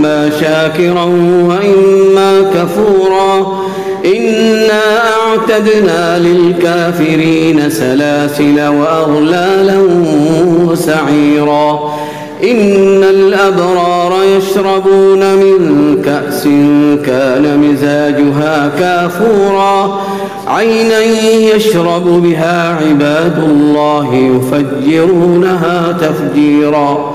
إما شاكرا وإما كفورا. إنا أعتدنا للكافرين سلاسل وأغلالا وسعيرا. إن الأبرار يشربون من كأس كان مزاجها كافورا. عينا يشرب بها عباد الله يفجرونها تفجيرا.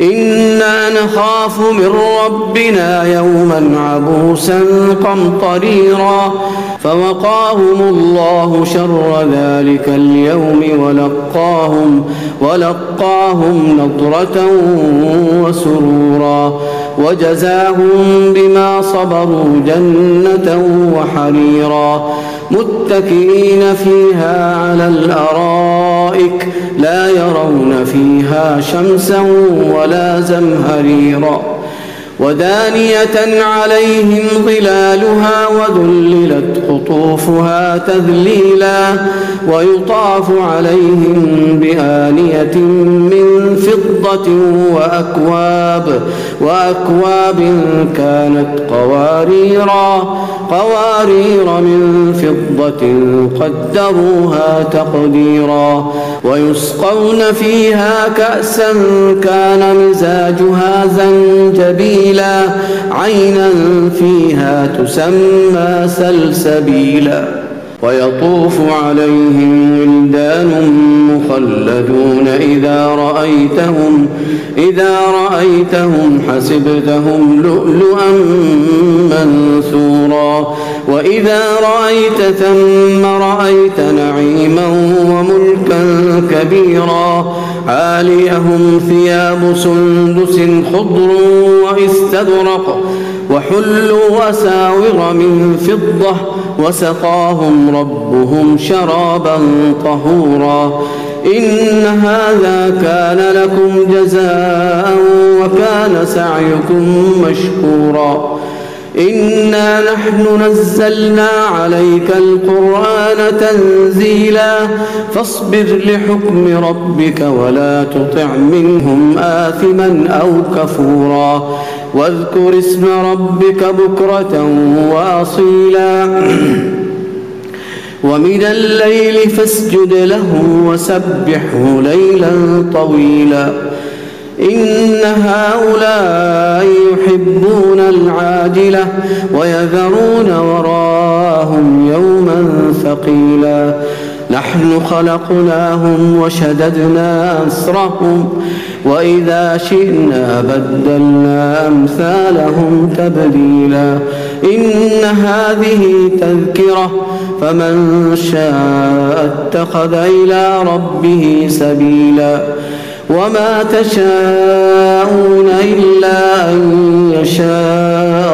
إنا نخاف من ربنا يوما عبوسا قمطريرا فوقاهم الله شر ذلك اليوم ولقاهم ولقاهم نضرة وسرورا وجزاهم بما صبروا جنة وحريرا متكئين فيها على الأرائك لا يرون فيها شمسا ولا زمهريرا. ودانية عليهم ظلالها وذللت قطوفها تذليلا ويطاف عليهم بآنية من فضة وأكواب وأكواب كانت قواريرا قوارير من فضة قدروها تقديرا ويسقون فيها كأسا كان مزاجها زنجبيلا عينا فيها تسمى سلسبيلا. ويطوف عليهم ولدان مخلدون إذا رأيتهم إذا رأيتهم حسبتهم لؤلؤا منثورا. وإذا رأيت ثم رأيت نعيما وملكا كبيرا. عاليهم ثياب سندس خضر واستبرق وحلوا أساور من فضة وسقاهم ربهم شرابا طهورا إن هذا كان لكم جزاء وكان سعيكم مشكورا إنا نحن نزلنا عليك القرآن تنزيلا فاصبر لحكم ربك ولا تطع منهم آثما أو كفورا واذكر اسم ربك بكرة وأصيلا. ومن الليل فاسجد له وسبحه ليلا طويلا. إن هؤلاء العاجلة ويذرون وراءهم يوما ثقيلا. نحن خلقناهم وشددنا أسرهم وإذا شئنا بدلنا أمثالهم تبديلا. إن هذه تذكرة فمن شاء اتخذ إلى ربه سبيلا. وما تشاءون إلا أن يشاء.